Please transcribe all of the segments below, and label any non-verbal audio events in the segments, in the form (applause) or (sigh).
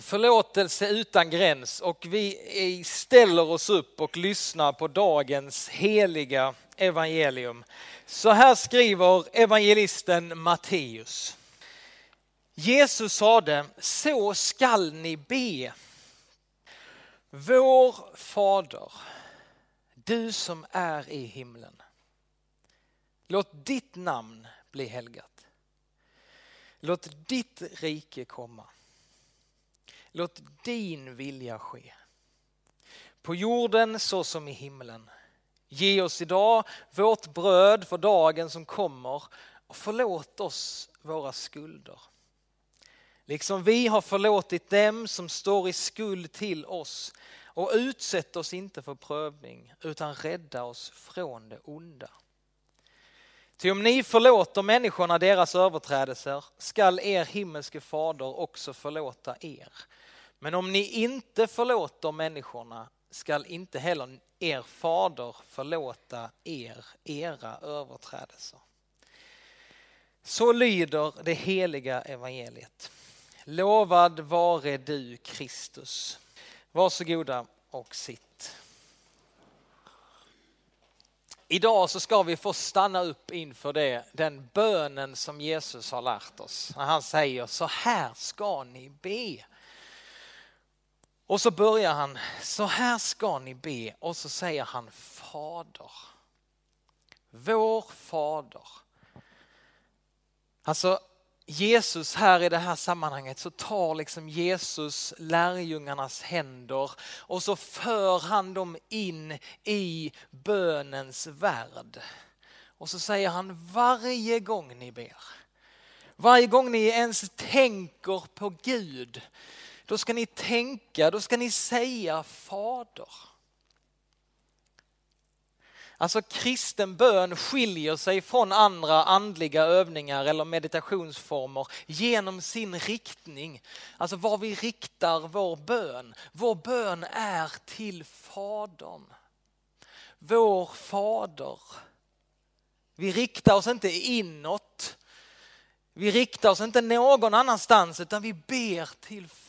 förlåtelse utan gräns och vi ställer oss upp och lyssnar på dagens heliga evangelium. Så här skriver evangelisten Matteus. Jesus sade, så skall ni be. Vår Fader, du som är i himlen. Låt ditt namn bli helgat. Låt ditt rike komma. Låt din vilja ske. På jorden så som i himlen. Ge oss idag vårt bröd för dagen som kommer och förlåt oss våra skulder. Liksom vi har förlåtit dem som står i skuld till oss och utsätt oss inte för prövning utan rädda oss från det onda. Ty om ni förlåter människorna deras överträdelser skall er himmelske fader också förlåta er. Men om ni inte förlåter människorna skall inte heller er fader förlåta er era överträdelser. Så lyder det heliga evangeliet. Lovad vare du Kristus. Varsågoda och sitt. Idag så ska vi få stanna upp inför det, den bönen som Jesus har lärt oss. När han säger så här ska ni be. Och så börjar han, så här ska ni be och så säger han Fader. Vår Fader. Alltså Jesus här i det här sammanhanget så tar liksom Jesus lärjungarnas händer och så för han dem in i bönens värld. Och så säger han varje gång ni ber, varje gång ni ens tänker på Gud, då ska ni tänka, då ska ni säga Fader. Alltså kristen bön skiljer sig från andra andliga övningar eller meditationsformer genom sin riktning. Alltså var vi riktar vår bön. Vår bön är till Fadern. Vår Fader. Vi riktar oss inte inåt. Vi riktar oss inte någon annanstans utan vi ber till Fadern.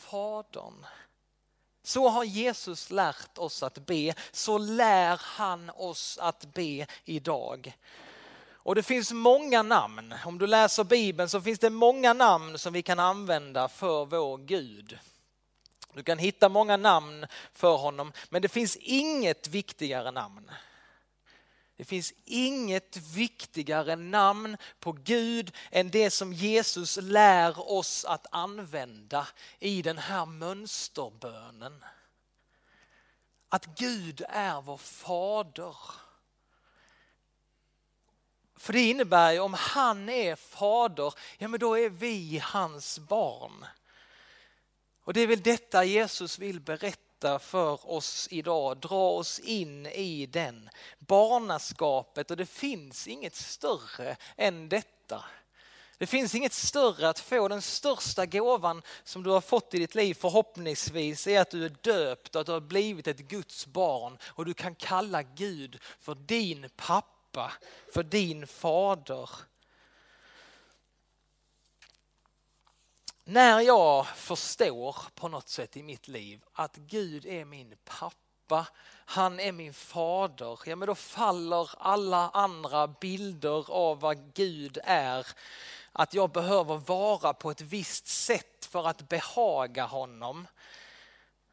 Så har Jesus lärt oss att be, så lär han oss att be idag. Och det finns många namn, om du läser Bibeln så finns det många namn som vi kan använda för vår Gud. Du kan hitta många namn för honom, men det finns inget viktigare namn. Det finns inget viktigare namn på Gud än det som Jesus lär oss att använda i den här mönsterbönen. Att Gud är vår fader. För det innebär ju om han är fader, ja men då är vi hans barn. Och det är väl detta Jesus vill berätta berätta för oss idag, dra oss in i den. Barnaskapet och det finns inget större än detta. Det finns inget större att få. Den största gåvan som du har fått i ditt liv förhoppningsvis är att du är döpt och att du har blivit ett Guds barn och du kan kalla Gud för din pappa, för din fader. När jag förstår på något sätt i mitt liv att Gud är min pappa, han är min fader, ja men då faller alla andra bilder av vad Gud är. Att jag behöver vara på ett visst sätt för att behaga honom.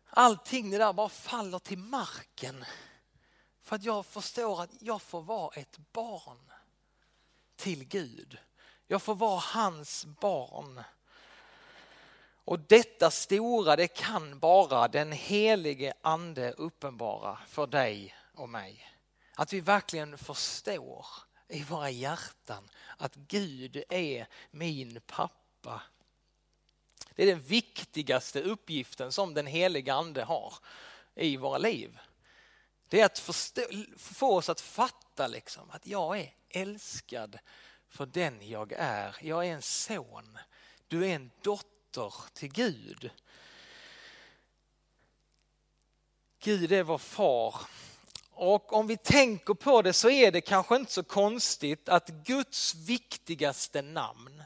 Allting det där bara faller till marken. För att jag förstår att jag får vara ett barn till Gud. Jag får vara hans barn. Och detta stora det kan bara den helige ande uppenbara för dig och mig. Att vi verkligen förstår i våra hjärtan att Gud är min pappa. Det är den viktigaste uppgiften som den helige ande har i våra liv. Det är att förstå, få oss att fatta liksom, att jag är älskad för den jag är. Jag är en son, du är en dotter åter till Gud. Gud är vår far. Och om vi tänker på det så är det kanske inte så konstigt att Guds viktigaste namn,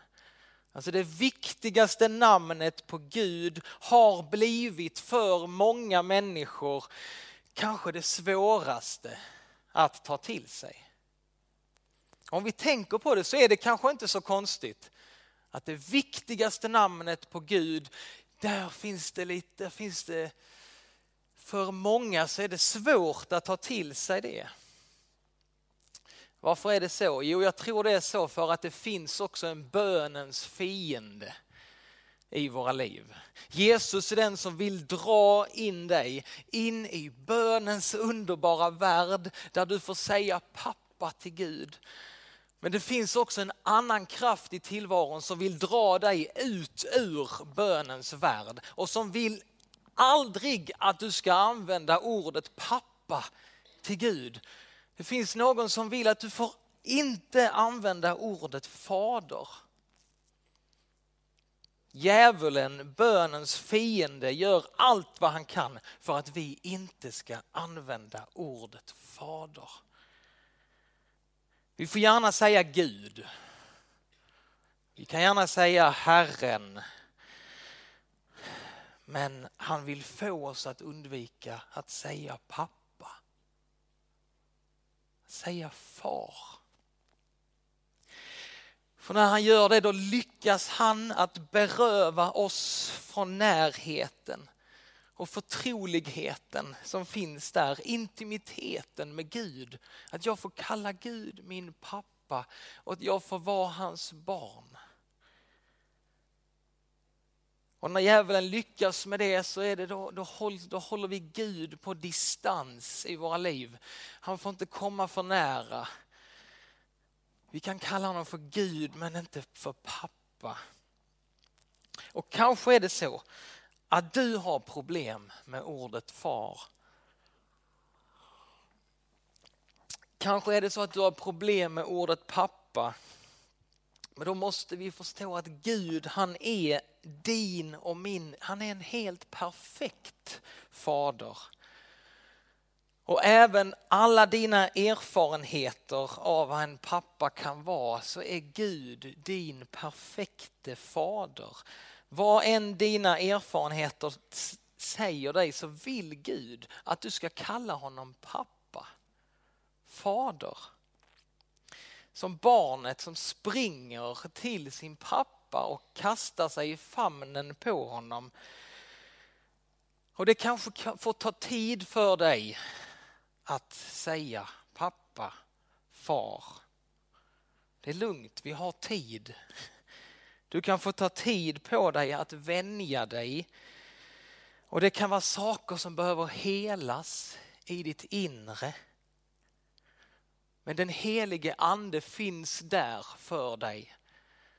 Alltså det viktigaste namnet på Gud har blivit för många människor kanske det svåraste att ta till sig. Om vi tänker på det så är det kanske inte så konstigt att det viktigaste namnet på Gud, där finns det lite, där finns det, för många så är det svårt att ta till sig det. Varför är det så? Jo, jag tror det är så för att det finns också en bönens fiende i våra liv. Jesus är den som vill dra in dig in i bönens underbara värld där du får säga pappa till Gud. Men det finns också en annan kraft i tillvaron som vill dra dig ut ur bönens värld och som vill aldrig att du ska använda ordet pappa till Gud. Det finns någon som vill att du får inte använda ordet fader. Djävulen, bönens fiende, gör allt vad han kan för att vi inte ska använda ordet fader. Vi får gärna säga Gud. Vi kan gärna säga Herren. Men han vill få oss att undvika att säga pappa. Säga far. För när han gör det då lyckas han att beröva oss från närheten och förtroligheten som finns där, intimiteten med Gud. Att jag får kalla Gud min pappa och att jag får vara hans barn. Och när djävulen lyckas med det så är det då, då, håll, då håller vi Gud på distans i våra liv. Han får inte komma för nära. Vi kan kalla honom för Gud men inte för pappa. Och kanske är det så att du har problem med ordet far. Kanske är det så att du har problem med ordet pappa. Men då måste vi förstå att Gud han är din och min, han är en helt perfekt fader. Och även alla dina erfarenheter av vad en pappa kan vara så är Gud din perfekte fader. Vad än dina erfarenheter säger dig så vill Gud att du ska kalla honom pappa, fader. Som barnet som springer till sin pappa och kastar sig i famnen på honom. Och det kanske får ta tid för dig att säga pappa, far. Det är lugnt, vi har tid. Du kan få ta tid på dig att vänja dig. Och det kan vara saker som behöver helas i ditt inre. Men den helige ande finns där för dig.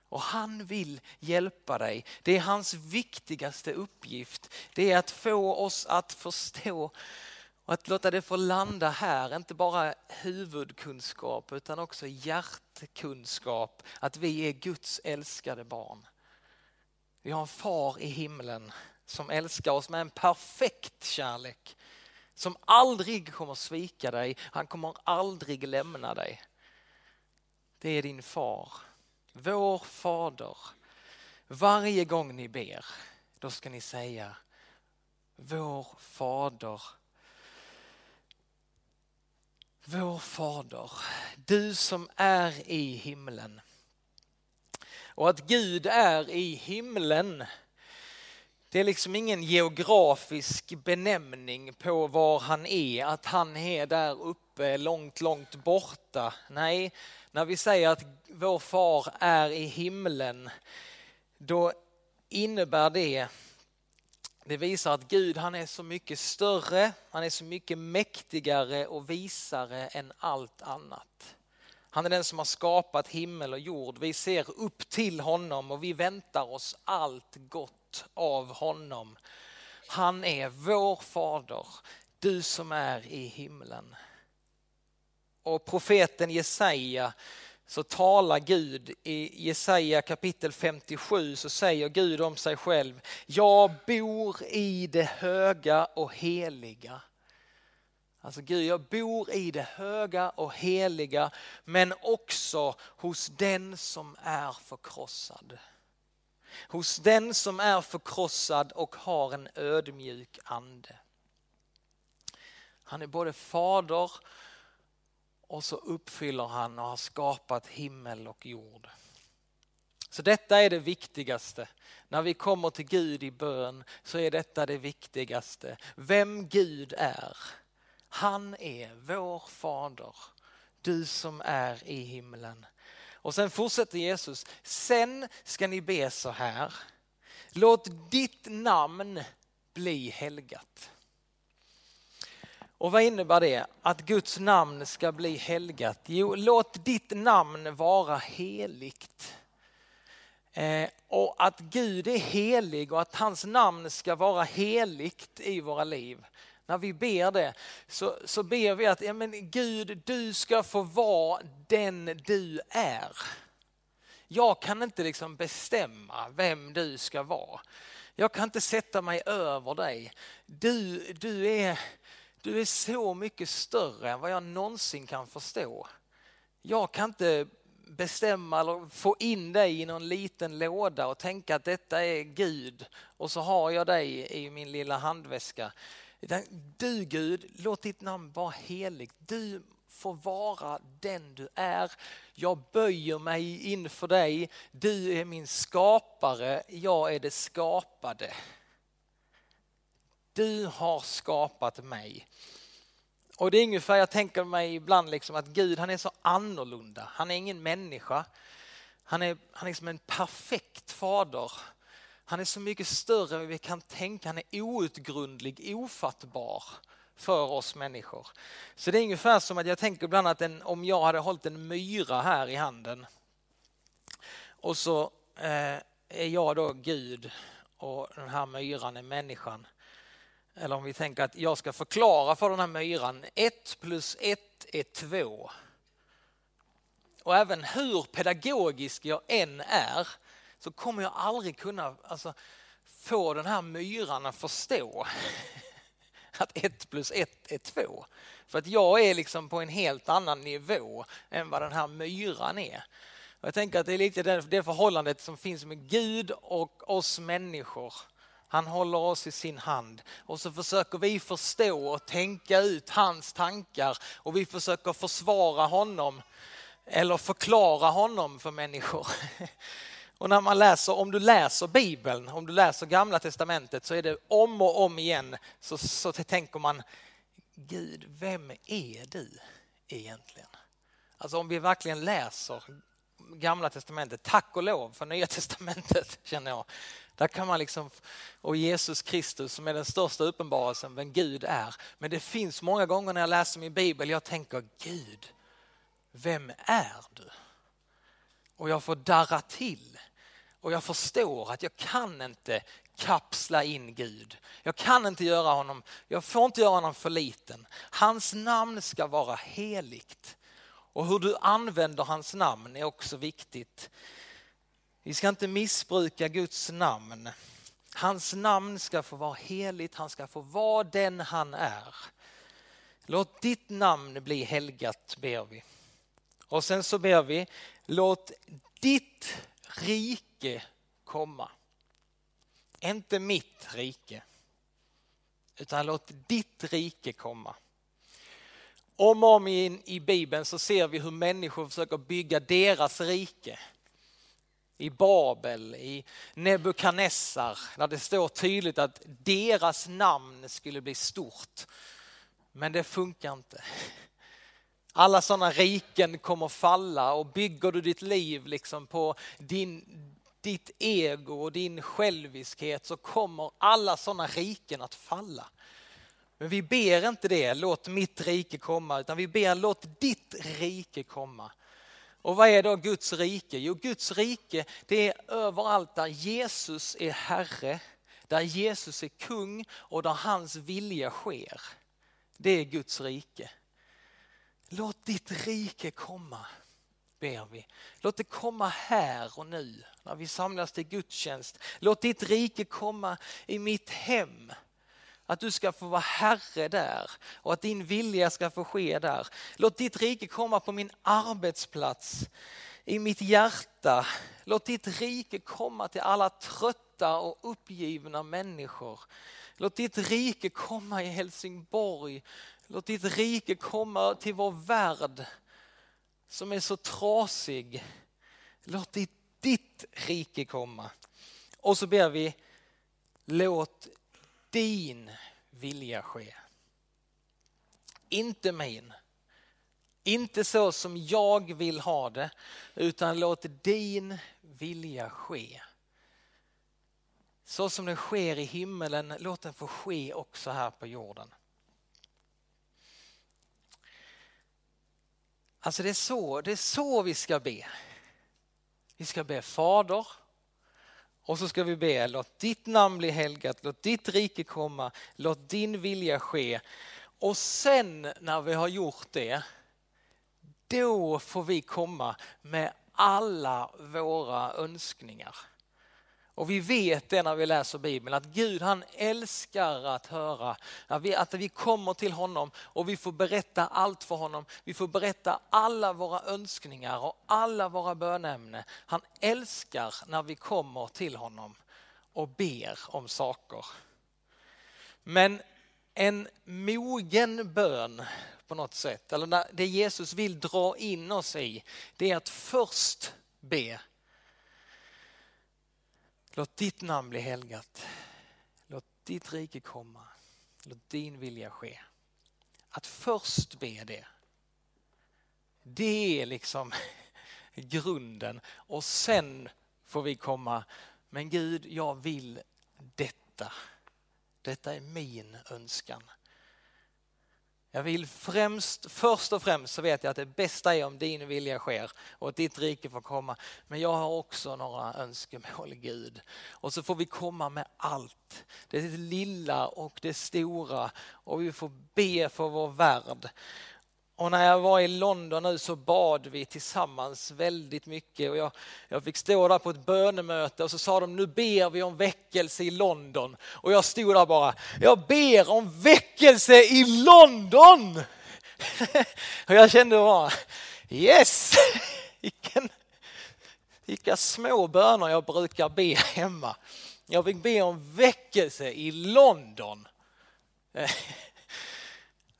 Och han vill hjälpa dig. Det är hans viktigaste uppgift. Det är att få oss att förstå och att låta det få landa här, inte bara huvudkunskap utan också hjärtkunskap. Att vi är Guds älskade barn. Vi har en far i himlen som älskar oss med en perfekt kärlek. Som aldrig kommer svika dig, han kommer aldrig lämna dig. Det är din far, vår fader. Varje gång ni ber, då ska ni säga vår fader vår Fader, du som är i himlen. Och att Gud är i himlen, det är liksom ingen geografisk benämning på var han är, att han är där uppe långt, långt borta. Nej, när vi säger att vår far är i himlen, då innebär det det visar att Gud han är så mycket större, han är så mycket mäktigare och visare än allt annat. Han är den som har skapat himmel och jord. Vi ser upp till honom och vi väntar oss allt gott av honom. Han är vår fader, du som är i himlen. Och profeten Jesaja så talar Gud i Jesaja kapitel 57 så säger Gud om sig själv, jag bor i det höga och heliga. Alltså Gud, jag bor i det höga och heliga men också hos den som är förkrossad. hos den som är förkrossad och har en ödmjuk ande. Han är både fader och så uppfyller han och har skapat himmel och jord. Så detta är det viktigaste. När vi kommer till Gud i bön så är detta det viktigaste. Vem Gud är. Han är vår fader. Du som är i himlen. Och sen fortsätter Jesus. Sen ska ni be så här. Låt ditt namn bli helgat. Och vad innebär det? Att Guds namn ska bli helgat? Jo, låt ditt namn vara heligt. Eh, och att Gud är helig och att hans namn ska vara heligt i våra liv. När vi ber det så, så ber vi att ja, men Gud, du ska få vara den du är. Jag kan inte liksom bestämma vem du ska vara. Jag kan inte sätta mig över dig. Du, du, är, du är så mycket större än vad jag någonsin kan förstå. Jag kan inte bestämma eller få in dig i någon liten låda och tänka att detta är Gud och så har jag dig i min lilla handväska. Du Gud, låt ditt namn vara heligt. Du får vara den du är. Jag böjer mig inför dig. Du är min skapare, jag är det skapade. Du har skapat mig. Och det är ungefär, jag tänker mig ibland liksom att Gud han är så annorlunda. Han är ingen människa. Han är, han är som en perfekt fader. Han är så mycket större än vi kan tänka. Han är outgrundlig, ofattbar för oss människor. Så det är ungefär som att jag tänker ibland att en, om jag hade hållit en myra här i handen och så eh, är jag då Gud och den här myran är människan eller om vi tänker att jag ska förklara för den här myran, 1 plus 1 är 2. Och även hur pedagogisk jag än är så kommer jag aldrig kunna alltså, få den här myran att förstå (laughs) att 1 plus 1 är 2. För att jag är liksom på en helt annan nivå än vad den här myran är. Och jag tänker att det är lite det förhållandet som finns med Gud och oss människor. Han håller oss i sin hand och så försöker vi förstå och tänka ut hans tankar och vi försöker försvara honom eller förklara honom för människor. (laughs) Och när man läser, om du läser Bibeln, om du läser Gamla Testamentet så är det om och om igen så, så tänker man Gud, vem är du egentligen? Alltså om vi verkligen läser Gamla Testamentet, tack och lov för Nya (laughs) Testamentet känner jag. Där kan man liksom, och Jesus Kristus som är den största uppenbarelsen vem Gud är. Men det finns många gånger när jag läser min bibel, jag tänker Gud, vem är du? Och jag får darra till. Och jag förstår att jag kan inte kapsla in Gud. Jag kan inte göra honom, jag får inte göra honom för liten. Hans namn ska vara heligt. Och hur du använder hans namn är också viktigt. Vi ska inte missbruka Guds namn. Hans namn ska få vara heligt, han ska få vara den han är. Låt ditt namn bli helgat ber vi. Och sen så ber vi, låt ditt rike komma. Inte mitt rike, utan låt ditt rike komma. Om och om igen i Bibeln så ser vi hur människor försöker bygga deras rike i Babel, i Nebukadnessar, där det står tydligt att deras namn skulle bli stort. Men det funkar inte. Alla sådana riken kommer falla och bygger du ditt liv liksom på din, ditt ego och din själviskhet så kommer alla sådana riken att falla. Men vi ber inte det, låt mitt rike komma, utan vi ber låt ditt rike komma. Och vad är då Guds rike? Jo, Guds rike det är överallt där Jesus är Herre, där Jesus är kung och där hans vilja sker. Det är Guds rike. Låt ditt rike komma, ber vi. Låt det komma här och nu när vi samlas till gudstjänst. Låt ditt rike komma i mitt hem att du ska få vara Herre där och att din vilja ska få ske där. Låt ditt rike komma på min arbetsplats, i mitt hjärta. Låt ditt rike komma till alla trötta och uppgivna människor. Låt ditt rike komma i Helsingborg. Låt ditt rike komma till vår värld som är så trasig. Låt ditt, ditt rike komma. Och så ber vi, låt din vilja ske. Inte min. Inte så som jag vill ha det, utan låt din vilja ske. Så som den sker i himmelen, låt den få ske också här på jorden. Alltså det är så, det är så vi ska be. Vi ska be Fader och så ska vi be låt ditt namn bli helgat, låt ditt rike komma, låt din vilja ske. Och sen när vi har gjort det, då får vi komma med alla våra önskningar. Och vi vet det när vi läser Bibeln att Gud han älskar att höra att vi, att vi kommer till honom och vi får berätta allt för honom. Vi får berätta alla våra önskningar och alla våra bönämnen. Han älskar när vi kommer till honom och ber om saker. Men en mogen bön på något sätt, eller det Jesus vill dra in oss i, det är att först be Låt ditt namn bli helgat. Låt ditt rike komma. Låt din vilja ske. Att först be det. Det är liksom (laughs) grunden och sen får vi komma, men Gud jag vill detta. Detta är min önskan. Jag vill främst, först och främst så vet jag att det bästa är om din vilja sker och att ditt rike får komma. Men jag har också några önskemål Gud. Och så får vi komma med allt. Det lilla och det stora och vi får be för vår värld. Och när jag var i London nu så bad vi tillsammans väldigt mycket och jag, jag fick stå där på ett bönemöte och så sa de nu ber vi om väckelse i London. Och jag stod där bara, jag ber om väckelse i London! (laughs) och jag kände bara, yes! (laughs) Vilken, vilka små böner jag brukar be hemma. Jag fick be om väckelse i London. (laughs)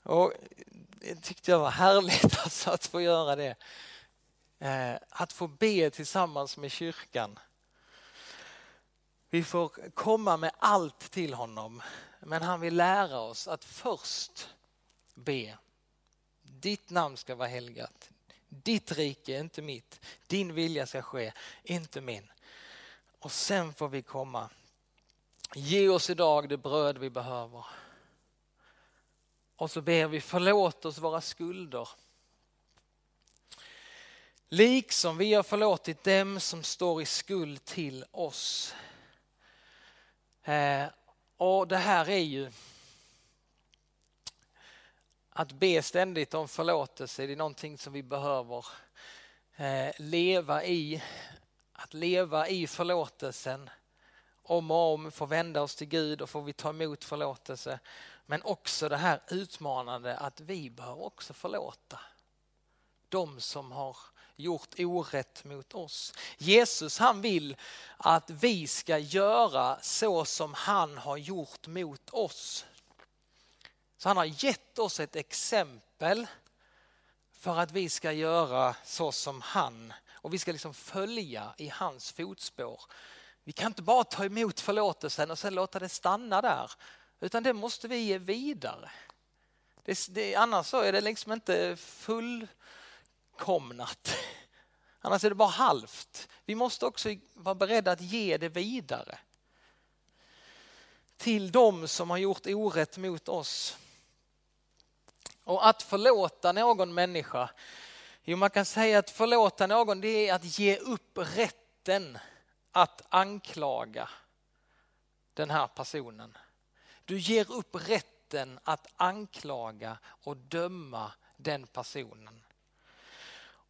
och tyckte jag var härligt (laughs) alltså att få göra det. Eh, att få be tillsammans med kyrkan. Vi får komma med allt till honom, men han vill lära oss att först be. Ditt namn ska vara helgat. Ditt rike, inte mitt. Din vilja ska ske, inte min. Och sen får vi komma. Ge oss idag det bröd vi behöver. Och så ber vi förlåt oss våra skulder. Liksom vi har förlåtit dem som står i skuld till oss. Eh, och det här är ju att be ständigt om förlåtelse, det är någonting som vi behöver eh, leva i. Att leva i förlåtelsen om och om, få vända oss till Gud och får vi ta emot förlåtelse. Men också det här utmanande att vi behöver också förlåta de som har gjort orätt mot oss. Jesus han vill att vi ska göra så som han har gjort mot oss. Så han har gett oss ett exempel för att vi ska göra så som han och vi ska liksom följa i hans fotspår. Vi kan inte bara ta emot förlåtelsen och sen låta det stanna där utan det måste vi ge vidare. Det, det, annars så är det liksom inte fullkomnat. (laughs) Annars är det bara halvt. Vi måste också vara beredda att ge det vidare. Till dem som har gjort orätt mot oss. Och att förlåta någon människa, jo man kan säga att förlåta någon det är att ge upp rätten att anklaga den här personen. Du ger upp rätten att anklaga och döma den personen.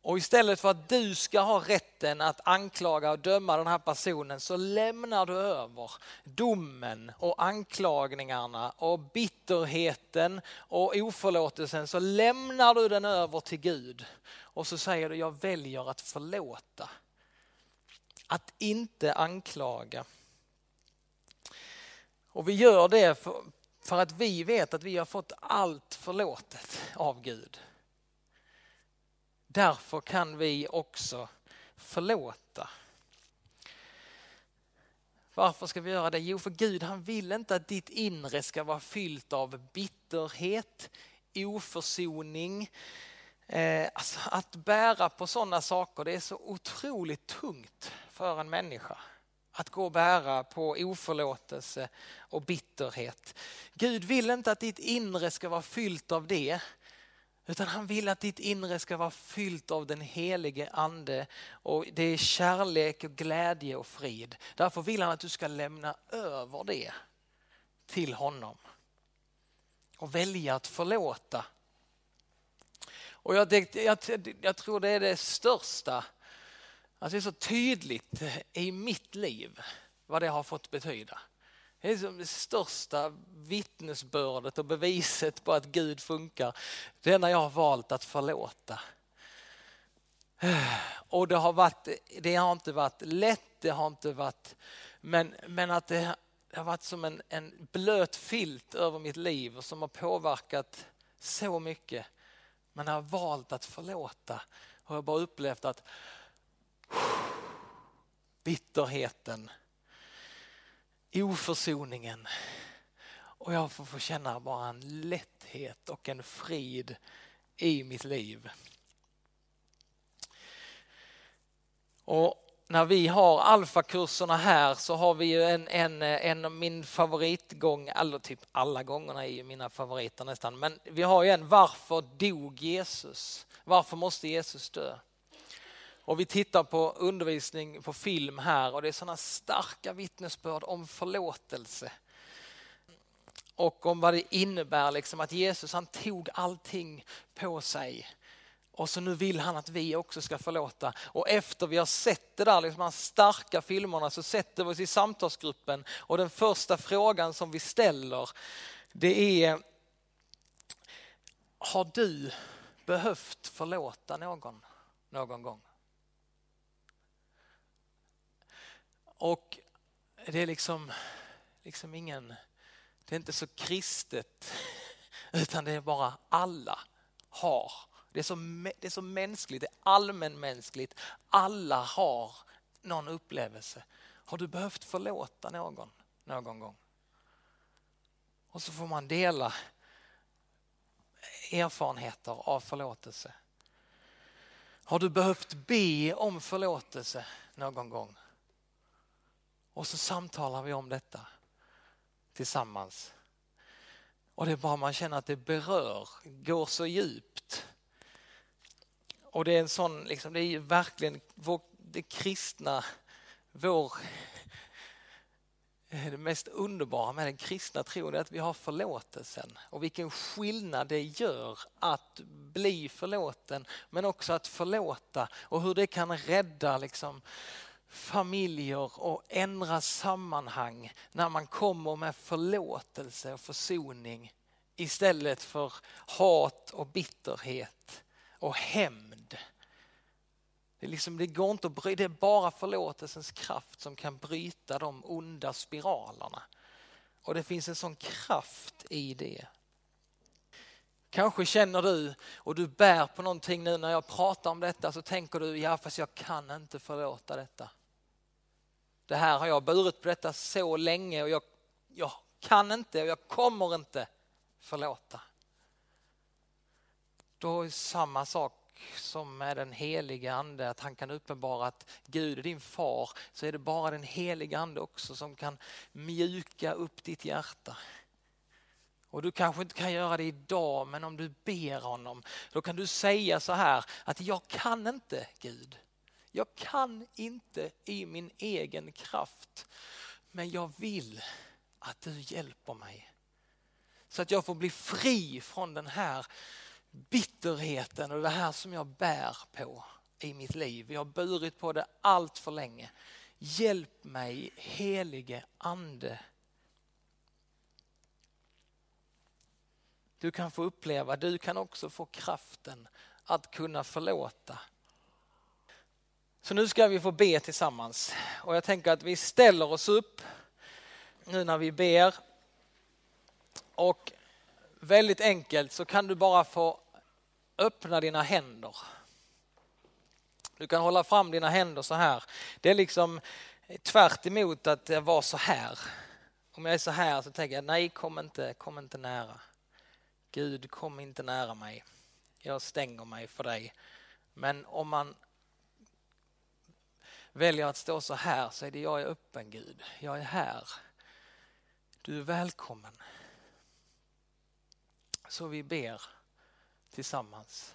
Och istället för att du ska ha rätten att anklaga och döma den här personen så lämnar du över domen och anklagningarna och bitterheten och oförlåtelsen så lämnar du den över till Gud. Och så säger du jag väljer att förlåta. Att inte anklaga. Och vi gör det för, för att vi vet att vi har fått allt förlåtet av Gud. Därför kan vi också förlåta. Varför ska vi göra det? Jo, för Gud han vill inte att ditt inre ska vara fyllt av bitterhet, oförsoning. Eh, alltså att bära på sådana saker, det är så otroligt tungt för en människa. Att gå och bära på oförlåtelse och bitterhet. Gud vill inte att ditt inre ska vara fyllt av det. Utan han vill att ditt inre ska vara fyllt av den helige ande och det är kärlek och glädje och frid. Därför vill han att du ska lämna över det till honom. Och välja att förlåta. Och jag, jag, jag tror det är det största, alltså det är så tydligt i mitt liv vad det har fått betyda. Det är som det största vittnesbördet och beviset på att Gud funkar. Det är när jag har valt att förlåta. Och det har, varit, det har inte varit lätt, det har inte varit, men, men att det, har varit som en, en blöt filt över mitt liv och som har påverkat så mycket. Men jag har valt att förlåta och jag har bara upplevt att bitterheten oförsoningen. Och jag får få känna bara en lätthet och en frid i mitt liv. Och när vi har alfakurserna här så har vi ju en, en, en av min favoritgång, eller typ alla gångerna är ju mina favoriter nästan, men vi har ju en varför dog Jesus? Varför måste Jesus dö? Och vi tittar på undervisning på film här och det är sådana starka vittnesbörd om förlåtelse. Och om vad det innebär liksom att Jesus han tog allting på sig. Och så nu vill han att vi också ska förlåta. Och efter vi har sett det där, liksom de här starka filmerna, så sätter vi oss i samtalsgruppen och den första frågan som vi ställer det är Har du behövt förlåta någon någon gång? Och det är liksom, liksom ingen, det är inte så kristet (laughs) utan det är bara alla har. Det är så, det är så mänskligt, det är allmänmänskligt. Alla har någon upplevelse. Har du behövt förlåta någon någon gång? Och så får man dela erfarenheter av förlåtelse. Har du behövt be om förlåtelse någon gång? Och så samtalar vi om detta tillsammans. Och det är bara man känner att det berör, går så djupt. Och det är en sån, liksom, det är ju verkligen vår, det kristna, vår eh, det mest underbara med den kristna tron är att vi har förlåtelsen och vilken skillnad det gör att bli förlåten men också att förlåta och hur det kan rädda liksom, familjer och ändra sammanhang när man kommer med förlåtelse och försoning istället för hat och bitterhet och hämnd. Det, är liksom, det går inte att bry, det är bara förlåtelsens kraft som kan bryta de onda spiralerna. Och det finns en sån kraft i det. Kanske känner du och du bär på någonting nu när jag pratar om detta så tänker du, ja fast jag kan inte förlåta detta. Det här har jag burit på detta så länge och jag, jag kan inte och jag kommer inte förlåta. Då är samma sak som med den heliga ande, att han kan uppenbara att Gud är din far, så är det bara den heliga ande också som kan mjuka upp ditt hjärta. Och du kanske inte kan göra det idag, men om du ber honom, då kan du säga så här att jag kan inte Gud. Jag kan inte i min egen kraft, men jag vill att du hjälper mig. Så att jag får bli fri från den här bitterheten och det här som jag bär på i mitt liv. Jag har burit på det allt för länge. Hjälp mig helige ande. Du kan få uppleva, du kan också få kraften att kunna förlåta. Så nu ska vi få be tillsammans och jag tänker att vi ställer oss upp nu när vi ber. Och väldigt enkelt så kan du bara få öppna dina händer. Du kan hålla fram dina händer så här. Det är liksom tvärt emot att vara så här. Om jag är så här så tänker jag nej, kom inte, kom inte nära. Gud, kom inte nära mig. Jag stänger mig för dig. Men om man väljer att stå så här så är det jag är öppen Gud. Jag är här. Du är välkommen. Så vi ber tillsammans.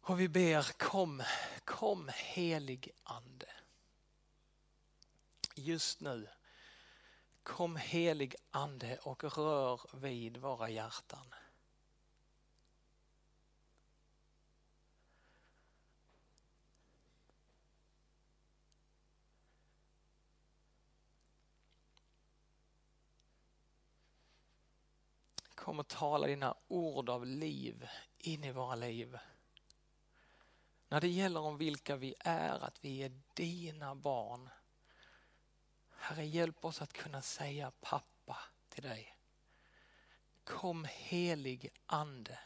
Och vi ber kom, kom helig ande. Just nu, kom helig ande och rör vid våra hjärtan. Kom och tala dina ord av liv in i våra liv. När det gäller om vilka vi är, att vi är dina barn. Herre, hjälp oss att kunna säga pappa till dig. Kom helig ande.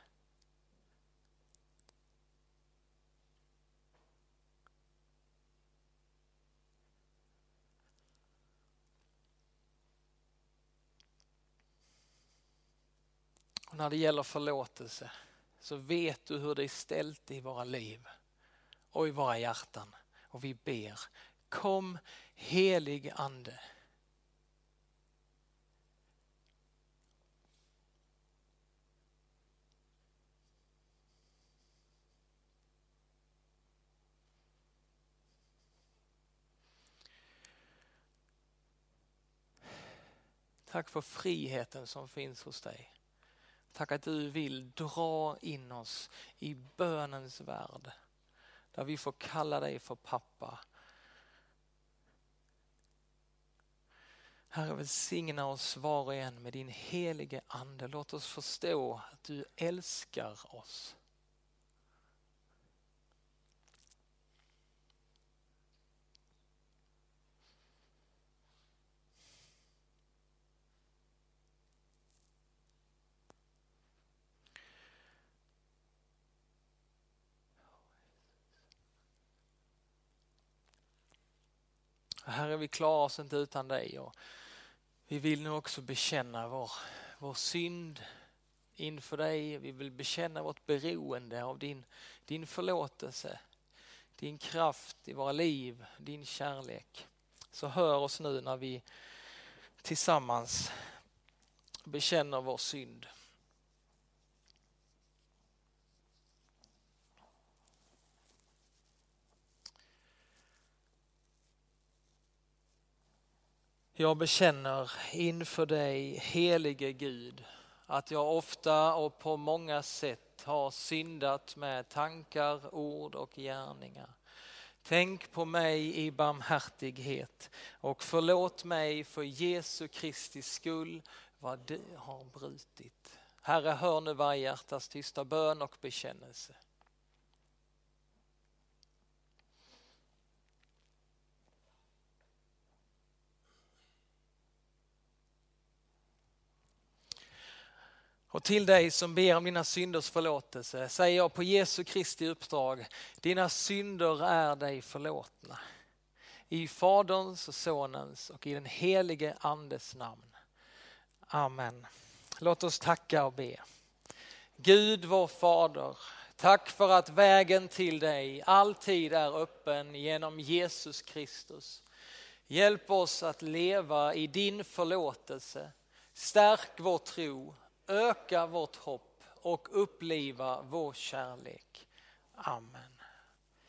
Och när det gäller förlåtelse så vet du hur det är ställt i våra liv och i våra hjärtan. Och vi ber, kom helig ande. Tack för friheten som finns hos dig. Tack att du vill dra in oss i bönens värld. Där vi får kalla dig för pappa. Herre välsigna oss var och en med din helige ande. Låt oss förstå att du älskar oss. Herre, vi klarar oss inte utan dig. Och vi vill nu också bekänna vår, vår synd inför dig. Vi vill bekänna vårt beroende av din, din förlåtelse, din kraft i våra liv, din kärlek. Så hör oss nu när vi tillsammans bekänner vår synd. Jag bekänner inför dig, helige Gud, att jag ofta och på många sätt har syndat med tankar, ord och gärningar. Tänk på mig i barmhärtighet och förlåt mig för Jesu Kristi skull vad du har brutit. Herre, hör nu varje hjärtas tysta bön och bekännelse. Och till dig som ber om dina synders förlåtelse säger jag på Jesu Kristi uppdrag, dina synder är dig förlåtna. I Faderns och Sonens och i den helige Andes namn. Amen. Låt oss tacka och be. Gud vår Fader, tack för att vägen till dig alltid är öppen genom Jesus Kristus. Hjälp oss att leva i din förlåtelse. Stärk vår tro öka vårt hopp och uppliva vår kärlek. Amen.